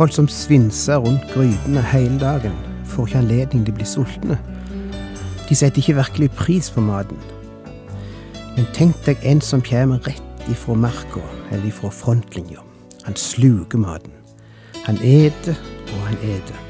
Folk som svinser rundt grytene hele dagen, får ikke anledning til å bli sultne. De setter ikke virkelig pris på maten. Men tenk deg en som kommer rett ifra marka eller ifra frontlinja. Han sluker maten. Han eter og han eter.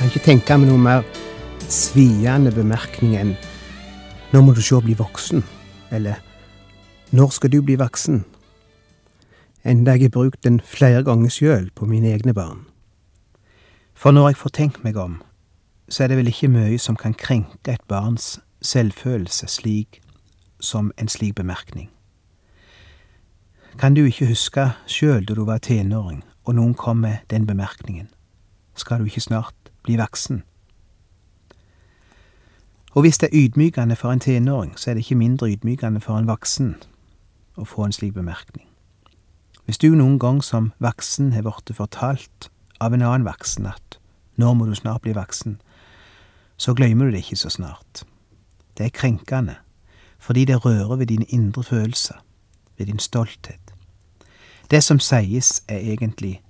Kan ikke tenke meg noe mer sviende bemerkning enn 'Nå må du sjå bli voksen', eller 'Når skal du bli voksen'? Enda jeg har brukt den flere ganger sjøl på mine egne barn. For når jeg får tenkt meg om, så er det vel ikke mye som kan krenke et barns selvfølelse slik som en slik bemerkning. Kan du ikke huske sjøl da du var tenåring, og noen kom med den bemerkningen? Skal du ikke snart bli voksen? Og hvis det er ydmykende for en tenåring, så er det ikke mindre ydmykende for en voksen å få en slik bemerkning. Hvis du noen gang som voksen har blitt fortalt av en annen voksen at nå må du snart bli voksen, så glemmer du det ikke så snart. Det er krenkende, fordi det rører ved dine indre følelser, ved din stolthet. Det som sies, er egentlig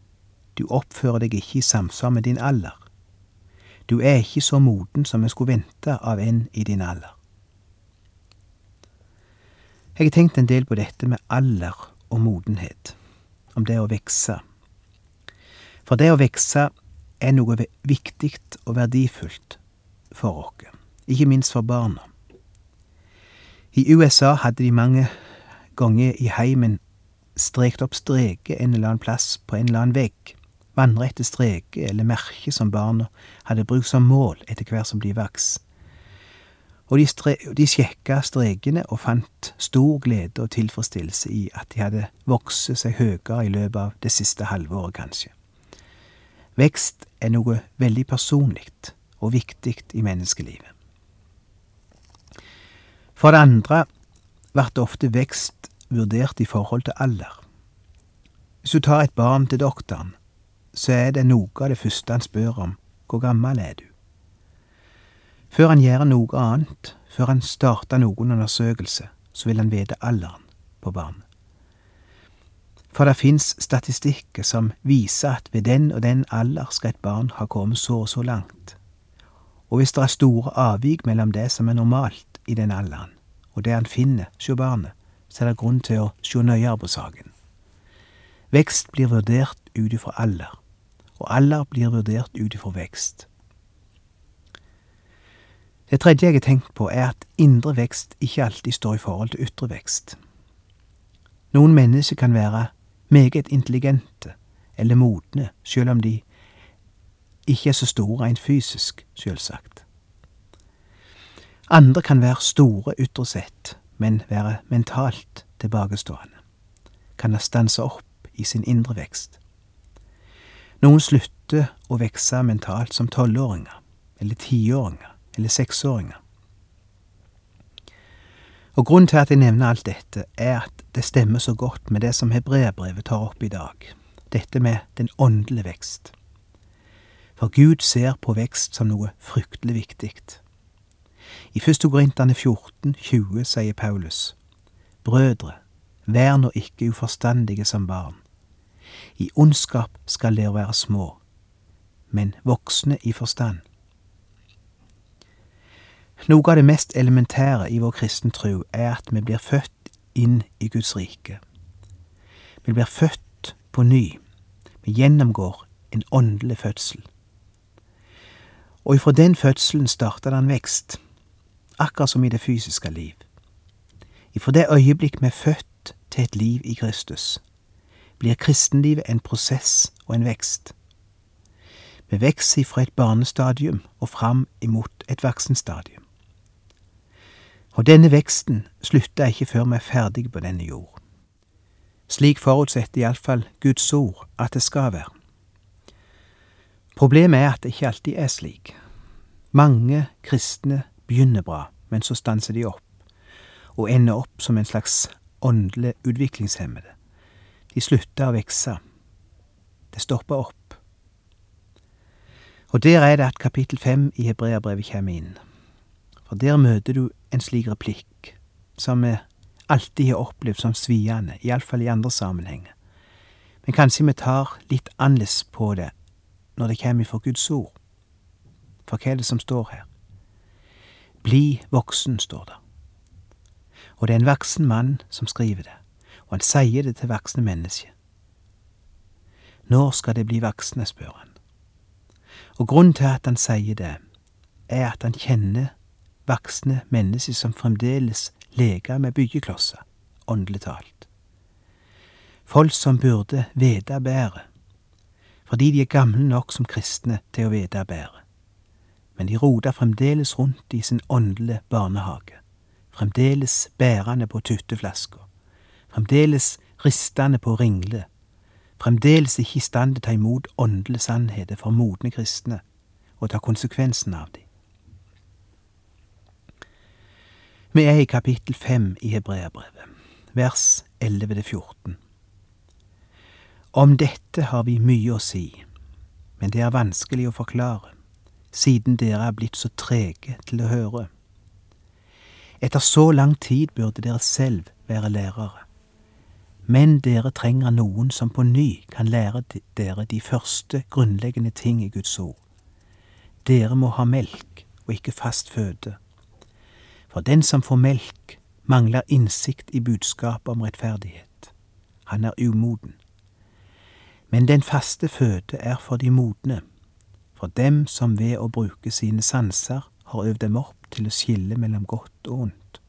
du oppfører deg ikke i samsvar med din alder. Du er ikke så moden som jeg skulle vente av en i din alder. Jeg har tenkt en del på dette med alder og modenhet, om det å vokse. For det å vokse er noe viktig og verdifullt for oss, ikke minst for barna. I USA hadde de mange ganger i heimen strekt opp streker en eller annen plass på en eller annen vegg vannrette streker eller merker som barna hadde brukt som mål etter hver som de vaks. Og de, stre de sjekka strekene og fant stor glede og tilfredsstillelse i at de hadde vokst seg høyere i løpet av det siste halvåret, kanskje. Vekst er noe veldig personlig og viktig i menneskelivet. For det andre blir ofte vekst vurdert i forhold til alder. Hvis du tar et barn til doktoren, så er det noe av det første han spør om, hvor gammel er du? Før han gjør noe annet, før han starter noen undersøkelse, så vil han vite alderen på barnet. For det fins statistikker som viser at ved den og den alder skal et barn ha kommet så og så langt. Og hvis det er store avvik mellom det som er normalt i den alderen, og det han finner hos barnet, så er det grunn til å se nøyere på saken. Vekst blir vurdert ut ifra alder, og alder blir vurdert ut ifra vekst. Det tredje jeg har tenkt på, er at indre vekst ikke alltid står i forhold til ytre vekst. Noen mennesker kan være meget intelligente eller modne, selv om de ikke er så store rent fysisk, selvsagt. Andre kan være store ytre sett, men være mentalt tilbakestående. Kan ha stansa opp i sin indre vekst. Noen slutter å vokse mentalt som tolvåringer, eller tiåringer, eller seksåringer. Og grunnen til at jeg nevner alt dette, er at det stemmer så godt med det som hebreerbrevet tar opp i dag, dette med den åndelige vekst. For Gud ser på vekst som noe fryktelig viktig. I 1. Korinterne 14, 20 sier Paulus, Brødre, vær nå ikke uforstandige som barn. I ondskap skal dere være små, men voksne i forstand. Noe av det mest elementære i vår kristen tro er at vi blir født inn i Guds rike. Vi blir født på ny. Vi gjennomgår en åndelig fødsel. Og ifra den fødselen starter det en vekst, akkurat som i det fysiske liv. Ifra det øyeblikk vi er født til et liv i Kristus, blir kristenlivet en prosess og en vekst. Vi vokser fra et barnestadium og fram imot et voksenstadium. Og denne veksten slutter ikke før vi er ferdige på denne jord. Slik forutsetter iallfall Guds ord at det skal være. Problemet er at det ikke alltid er slik. Mange kristne begynner bra, men så stanser de opp, og ender opp som en slags åndelig utviklingshemmede. De slutter å vokse. Det stopper opp. Og der er det at kapittel fem i Hebreabrevet kommer inn. For der møter du en slik replikk, som vi alltid har opplevd som sviende, iallfall i andre sammenhenger. Men kanskje vi tar litt annerledes på det når det kommer fra Guds ord. For hva er det som står her? Bli voksen, står det. Og det er en voksen mann som skriver det, og han sier det til voksne mennesker. Når skal de bli voksne, spør han. Og grunnen til at han sier det, er at han kjenner voksne mennesker som fremdeles leker med byggeklosser, åndelig talt. Folk som burde vite bedre, fordi de er gamle nok som kristne til å vite bedre. Men de roter fremdeles rundt i sin åndelige barnehage, fremdeles bærende på tutteflaska, fremdeles ristende på ringle, fremdeles ikke i stand til å ta imot åndelige sannheter for modne kristne og ta konsekvensen av dem. Vi er i kapittel fem i Hebreabrevet, vers 11-14. Om dette har vi mye å si, men det er vanskelig å forklare, siden dere er blitt så trege til å høre. Etter så lang tid burde dere selv være lærere, men dere trenger noen som på ny kan lære dere de første grunnleggende ting i Guds ord. Dere må ha melk og ikke fast føde for den som får melk, mangler innsikt i budskapet om rettferdighet. Han er umoden. Men den faste føde er for de modne, for dem som ved å bruke sine sanser har øvd dem opp til å skille mellom godt og ondt.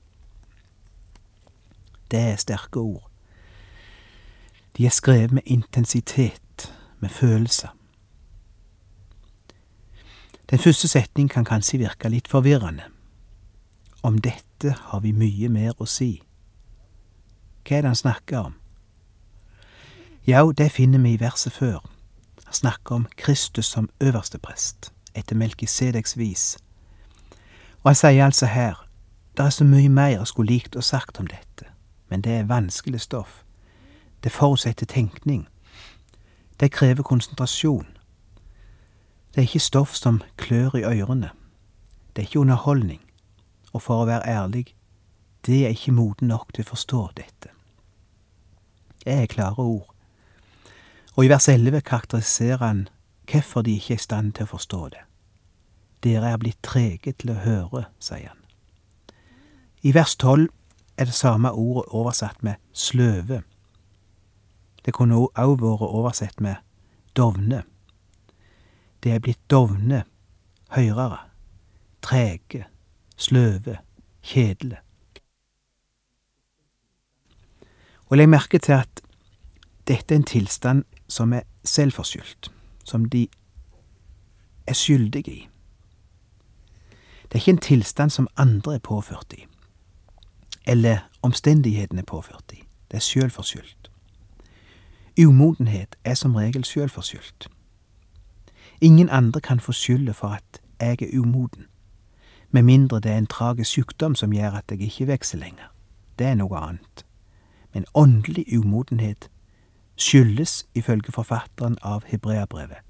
Det er sterke ord. De er skrevet med intensitet, med følelser. Den første setning kan kanskje virke litt forvirrende. Om dette har vi mye mer å si. Hva er det han snakker om? Ja, det finner vi i verset før. Han snakker om Kristus som øverste prest, etter Melkisedeks vis. Og han sier altså her, det er så mye mer jeg skulle likt å sagt om dette, men det er vanskelig stoff. Det forutsetter tenkning. Det krever konsentrasjon. Det er ikke stoff som klør i ørene. Det er ikke underholdning og for å være ærlig, det er ikke moden nok til å forstå dette. Det er klare ord, og i vers 11 karakteriserer han hvorfor de ikke er i stand til å forstå det. Dere er blitt trege til å høre, sier han. I vers 12 er det samme ordet oversatt med sløve. Det kunne òg vært oversett med dovne. Det er blitt dovne høyrere, trege, sløve, kjedelig. Og legg merke til at dette er en tilstand som er selvforskyldt, som de er skyldige i. Det er ikke en tilstand som andre er påført i, eller omstendighetene er påført i. Det er sjølforskyldt. Umodenhet er som regel sjølforskyldt. Ingen andre kan få skylda for at jeg er umoden med mindre det er en tragisk sykdom som gjør at jeg ikke vokser lenger. Det er noe annet. Men åndelig umodenhet skyldes, ifølge forfatteren av Hebreabrevet,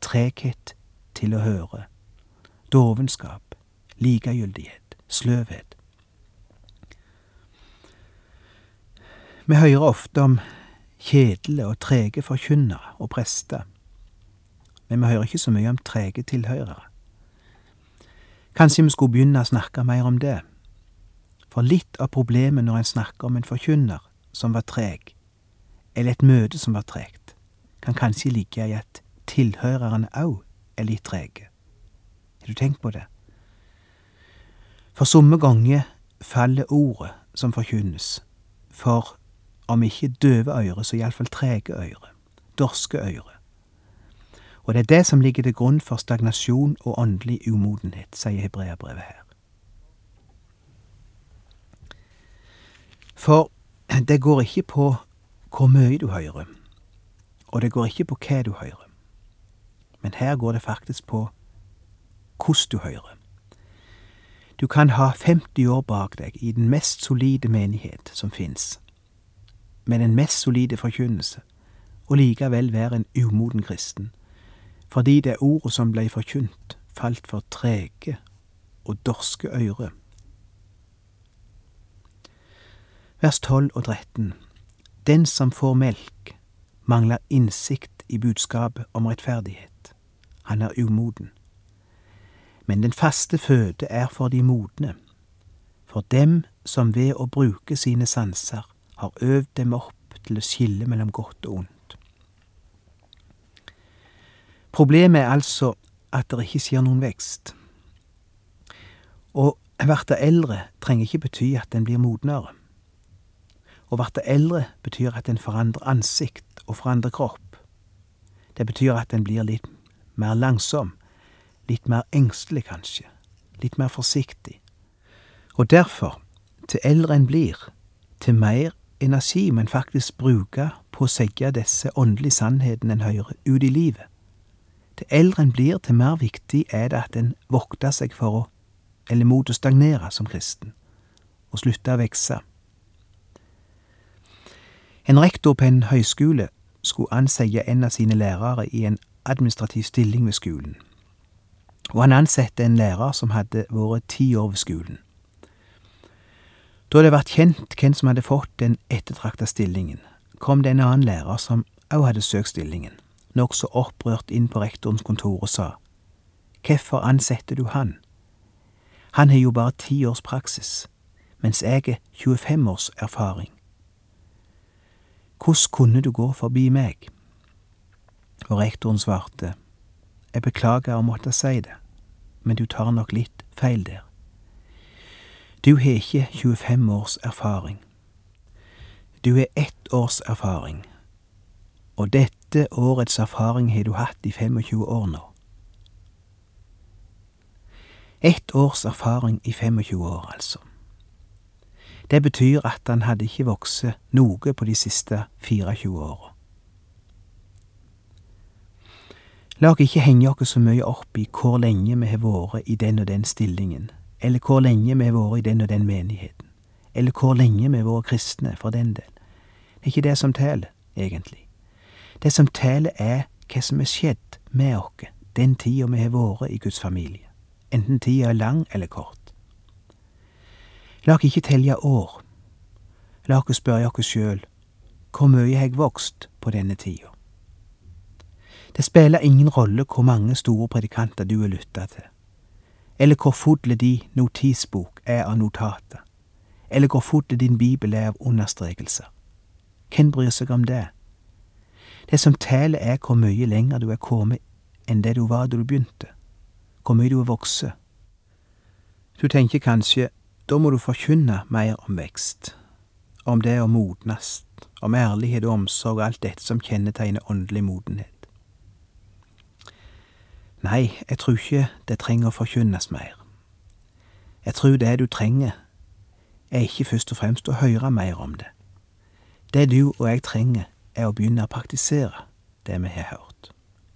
treghet til å høre, dovenskap, likegyldighet, sløvhet. Vi hører ofte om kjedelige og trege forkynnere og prester, men vi hører ikke så mye om trege tilhørere. Kanskje vi skulle begynne å snakke mer om det. For litt av problemet når en snakker om en forkynner som var treg, eller et møte som var tregt, kan kanskje ligge i at tilhørerne òg er litt trege. Har du tenkt på det? For somme ganger faller ordet som forkynnes, for Om ikke døve øyre, så iallfall trege øyre. Dorske øyre. Og det er det som ligger til grunn for stagnasjon og åndelig umodenhet, sier hebreabrevet her. For det går ikke på hvor mye du hører, og det går ikke på hva du hører. Men her går det faktisk på hvordan du hører. Du kan ha 50 år bak deg i den mest solide menighet som fins, med den mest solide forkynnelse, og likevel være en umoden kristen, fordi det ordet som blei forkynt, falt for trege og dorske øyre. Vers 12 og 13 Den som får melk, mangler innsikt i budskapet om rettferdighet. Han er umoden. Men den faste føde er for de modne, for dem som ved å bruke sine sanser har øvd dem opp til å skille mellom godt og ondt. Problemet er altså at det ikke skjer noen vekst. Å verte eldre trenger ikke bety at en blir modnere. Å verte eldre betyr at en forandrer ansikt og forandrer kropp. Det betyr at en blir litt mer langsom, litt mer engstelig kanskje, litt mer forsiktig. Og derfor, til eldre en blir, til mer energi man faktisk bruker på å segge disse åndelige sannhetene en hører ut i livet. Til eldre en blir, til mer viktig er det at en vokter seg for å, eller mot å stagnere som kristen, og slutte å vokse. En rektor på en høyskole skulle ansette en av sine lærere i en administrativ stilling ved skolen og han ansatte en lærer som hadde vært ti år ved skolen. Da det vart kjent hvem som hadde fått den ettertrakta stillingen, kom det en annen lærer som òg hadde søkt stillingen, nokså opprørt inn på rektorens kontor og sa, Hvorfor ansetter du han? Han har jo bare ti års praksis, mens jeg er 25 års erfaring. Hvordan kunne du gå forbi meg? Og rektoren svarte, jeg beklager å måtte si det, men du tar nok litt feil der. Du har ikke 25 års erfaring. Du har ett års erfaring, og dette årets erfaring har du hatt i 25 år nå. Ett års erfaring i 25 år, altså. Det betyr at han hadde ikke vokst noe på de siste 24 åra. La oss ikke henge oss så mye opp i hvor lenge vi har vært i den og den stillingen, eller hvor lenge vi har vært i den og den menigheten, eller hvor lenge vi har vært kristne, for den del. Det er ikke det som teller, egentlig. Det som teller, er hva som er skjedd med oss den tida vi har vært i Guds familie, enten tida er lang eller kort. La oss ikke telle år. La oss spørre oss sjøl hvor mye har jeg vokst på denne tida? Det spiller ingen rolle hvor mange store predikanter du har lytta til, eller hvor fulle de notisbok er av notater, eller hvor fulle din bibel er av understrekelser. Hvem bryr seg om det? Det som teller, er hvor mye lenger du er kommet enn det du var da du begynte, hvor mye du er vokst. Du tenker kanskje, da må du forkynne mer om vekst, om det å modnast, om ærlighet og omsorg og alt dette som kjennetegner åndelig modenhet. Nei, jeg tror ikke det trenger å forkynnes mer. Jeg tror det du trenger, er ikke først og fremst å høre mer om det. Det du og jeg trenger, er å begynne å praktisere det vi har hørt.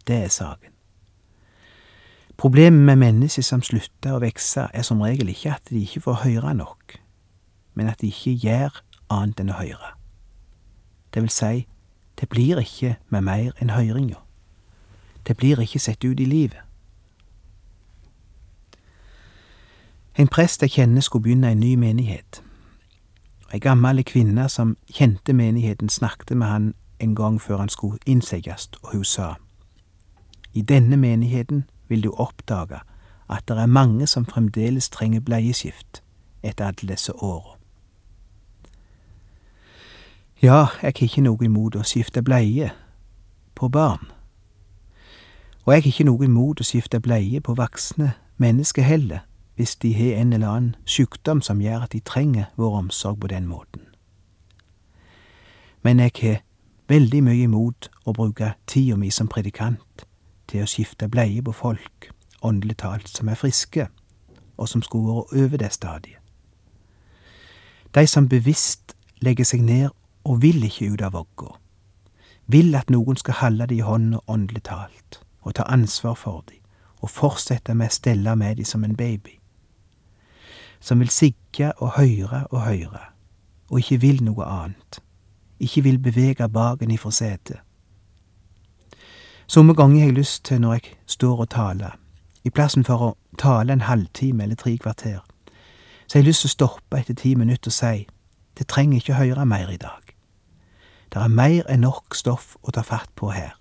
Det er saken. Problemet med mennesker som slutter å vokse, er som regel ikke at de ikke får høre nok, men at de ikke gjør annet enn å høre. Det vil si, det blir ikke med mer enn høringa. Det blir ikke sett ut i livet. En prest jeg kjenner skulle begynne en ny menighet. Ei gammel kvinne som kjente menigheten, snakket med han en gang før han skulle innsettes, og hun sa, I denne menigheten vil du oppdage at det er mange som fremdeles trenger bleieskift etter alle disse åra. Ja, jeg har ikke noe imot å skifte bleie på barn og jeg har ikke noe imot å skifte bleie på voksne mennesker heller, hvis de har en eller annen sykdom som gjør at de trenger vår omsorg på den måten. men jeg har veldig mye imot å bruke tida mi som predikant til å skifte bleie på folk, åndelig talt, som er friske, og som skulle vært over det stadiet. De som bevisst legger seg ned og vil ikke ut av vogga, vil at noen skal holde det i hånda åndelig talt, og ta ansvar for dem, og fortsette med å stelle med dem som en baby, som vil sigge og høre og høre, og ikke vil noe annet, ikke vil bevege baken ifra setet. Somme ganger har jeg lyst til, når jeg står og taler, i plassen for å tale en halvtime eller tre kvarter, så har jeg lyst til å stoppe etter ti minutter og si, det trenger ikke høre mer i dag. Det er mer enn nok stoff å ta fatt på her.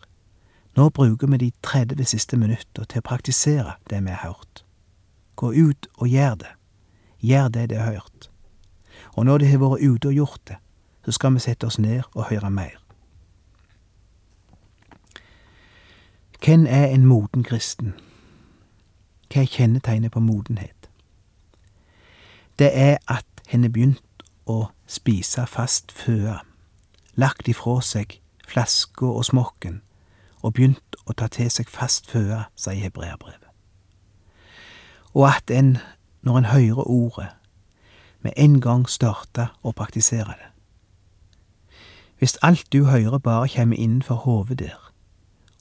Nå bruker vi de 30 siste minutter til å praktisere det vi har hørt. Gå ut og gjør det. Gjør det det har hørt. Og når de har vært ute og gjort det, så skal vi sette oss ned og høre mer. Hvem er en moden kristen? Hva er kjennetegnet på modenhet? Det er at henne begynt å spise fast føde, lagt ifra seg flaska og smokken og begynt å ta til seg fast føde, sier hebreerbrevet. Og at en, når en hører ordet, med en gang starter å praktisere det. Hvis alt du hører bare kommer innenfor hodet der,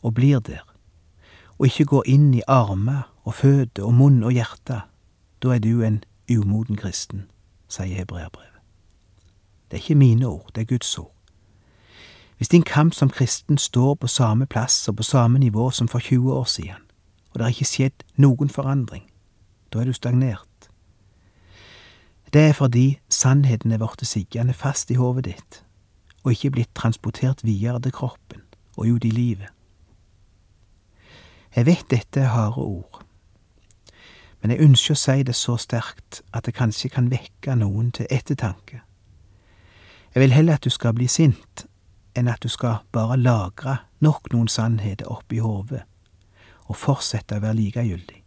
og blir der, og ikke går inn i armer og føtter og munn og hjerte, da er du en umoden kristen, sier hebreerbrevet. Det er ikke mine ord, det er Guds ord. Hvis din kamp som kristen står på samme plass og på samme nivå som for 20 år siden, og det har ikke skjedd noen forandring, da er du stagnert. Det er fordi sannheten er blitt siggende fast i hodet ditt, og ikke blitt transportert videre til kroppen og ut i livet. Jeg vet dette er harde ord, men jeg ønsker å si det så sterkt at det kanskje kan vekke noen til ettertanke. Jeg vil heller at du skal bli sint, enn at du skal bare lagre nok noen sannheter oppi hodet og fortsette å være likegyldig.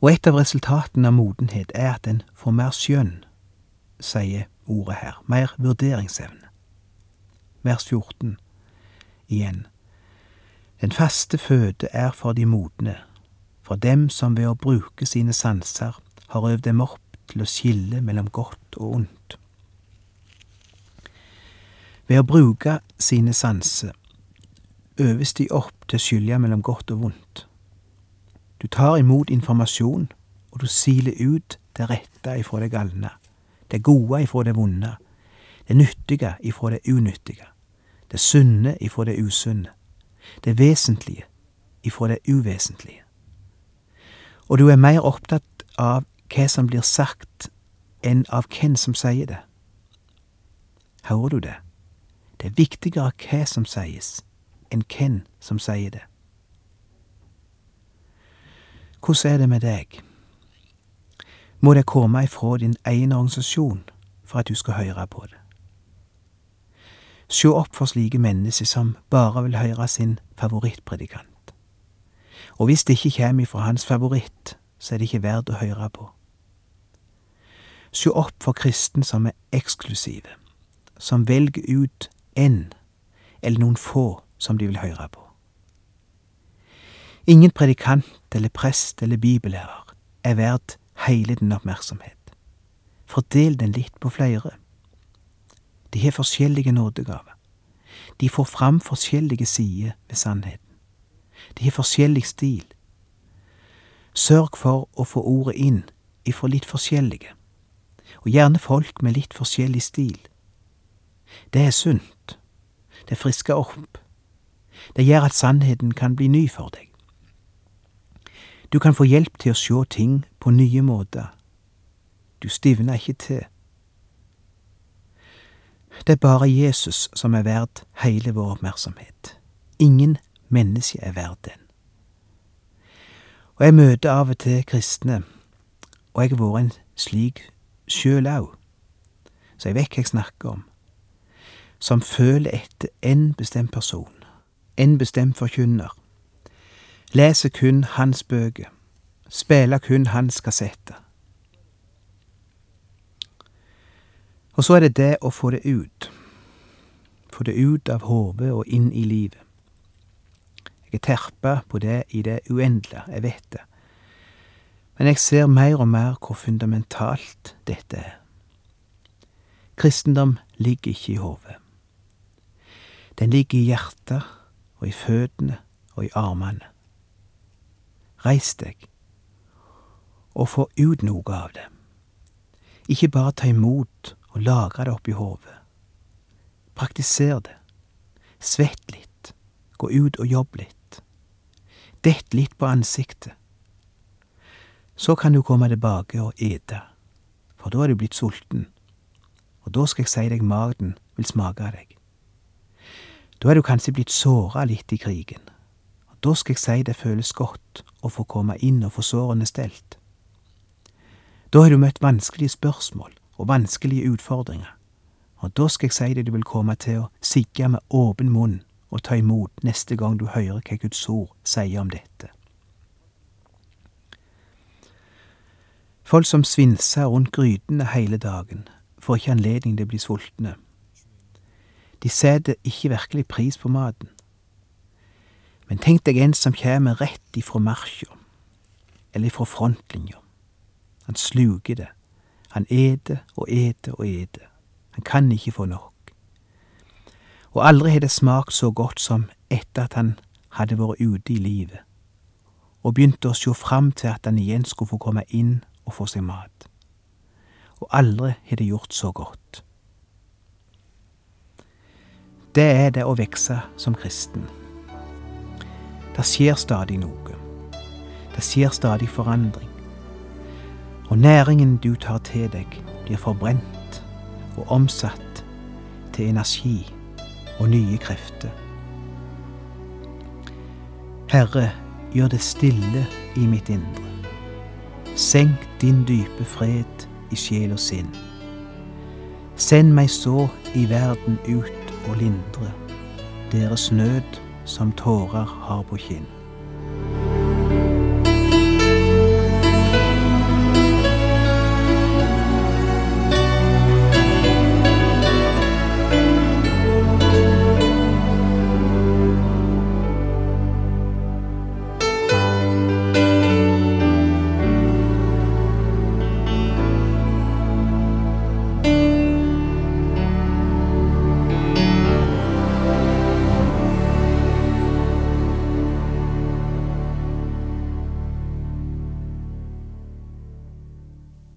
Og et av resultatene av modenhet er at en får mer skjønn, sier ordet her, mer vurderingsevne. Vers 14 igjen. Den faste føde er for de modne, for dem som ved å bruke sine sanser har øvd dem opp til å skille mellom godt og ondt. Ved å bruke sine sanser øves de opp til å skylde mellom godt og vondt. Du tar imot informasjon, og du siler ut det rette ifra det galne, det gode ifra det vonde, det nyttige ifra det unyttige, det sunne ifra det usunne, det vesentlige ifra det uvesentlige. Og du er mer opptatt av hva som blir sagt, enn av hvem som sier det. Hører du det? Det er viktigere hva som sies, enn hvem som sier det. Hvordan er det med deg? Må det komme ifra din egen organisasjon for at du skal høre på det? Se opp for slike mennesker som bare vil høre sin favorittpredikant. Og hvis det ikke kommer ifra hans favoritt, så er det ikke verdt å høre på. Se opp for kristen som er eksklusive, som velger ut en eller noen få som de vil høre på. Ingen predikant eller prest eller bibellærer er verdt hele din oppmerksomhet. Fordel den litt på flere. De har forskjellige nådegaver. De får fram forskjellige sider ved sannheten. De har forskjellig stil. Sørg for å få ordet inn ifra litt forskjellige, og gjerne folk med litt forskjellig stil. Det er sunt. Det frisker opp. Det gjør at sannheten kan bli ny for deg. Du kan få hjelp til å sjå ting på nye måter. Du stivner ikke til. Det er bare Jesus som er verd hele vår oppmerksomhet. Ingen menneske er verd den. Og jeg møter av og til kristne, og jeg har vært en slik sjøl au, så jeg vet hva jeg snakker om som føler etter en bestemt person, en bestemt forkynner, leser kun hans bøker, spiller kun hans kassetter. Og så er det det å få det ut. Få det ut av hodet og inn i livet. Jeg er terpa på det i det uendelige, jeg vet det. Men jeg ser mer og mer hvor fundamentalt dette er. Kristendom ligger ikke i hodet. Den ligger i hjertet og i føttene og i armene. Reis deg og få ut noe av det. Ikke bare ta imot og lagre det oppi hodet. Praktiser det. Svett litt. Gå ut og jobb litt. Dett litt på ansiktet. Så kan du komme tilbake og ete, for da er du blitt sulten, og da skal jeg si deg maten vil smake av deg. Da er du kanskje blitt såra litt i krigen, og da skal jeg si det føles godt å få komme inn og få sårene stelt. Da har du møtt vanskelige spørsmål og vanskelige utfordringer, og da skal jeg si det du vil komme til å sigge med åpen munn og ta imot neste gang du hører hva Guds ord sier om dette. Folk som svinser rundt grytene hele dagen, får ikke anledning til å bli sultne. De setter ikke virkelig pris på maten. Men tenk deg en som kommer rett ifra marsja, eller ifra frontlinja. Han sluker det. Han eter og eter og eter. Han kan ikke få nok. Og aldri har det smakt så godt som etter at han hadde vært ute i livet, og begynte å se fram til at han igjen skulle få komme inn og få seg mat. Og aldri har det gjort så godt. Det er det å vokse som kristen. Det skjer stadig noe. Det skjer stadig forandring. Og næringen du tar til deg, blir forbrent og omsatt til energi og nye krefter. Herre, gjør det stille i mitt indre. Senk din dype fred i sjel og sinn. Send meg så i verden ut og lindre deres nød som tårer har på kinn.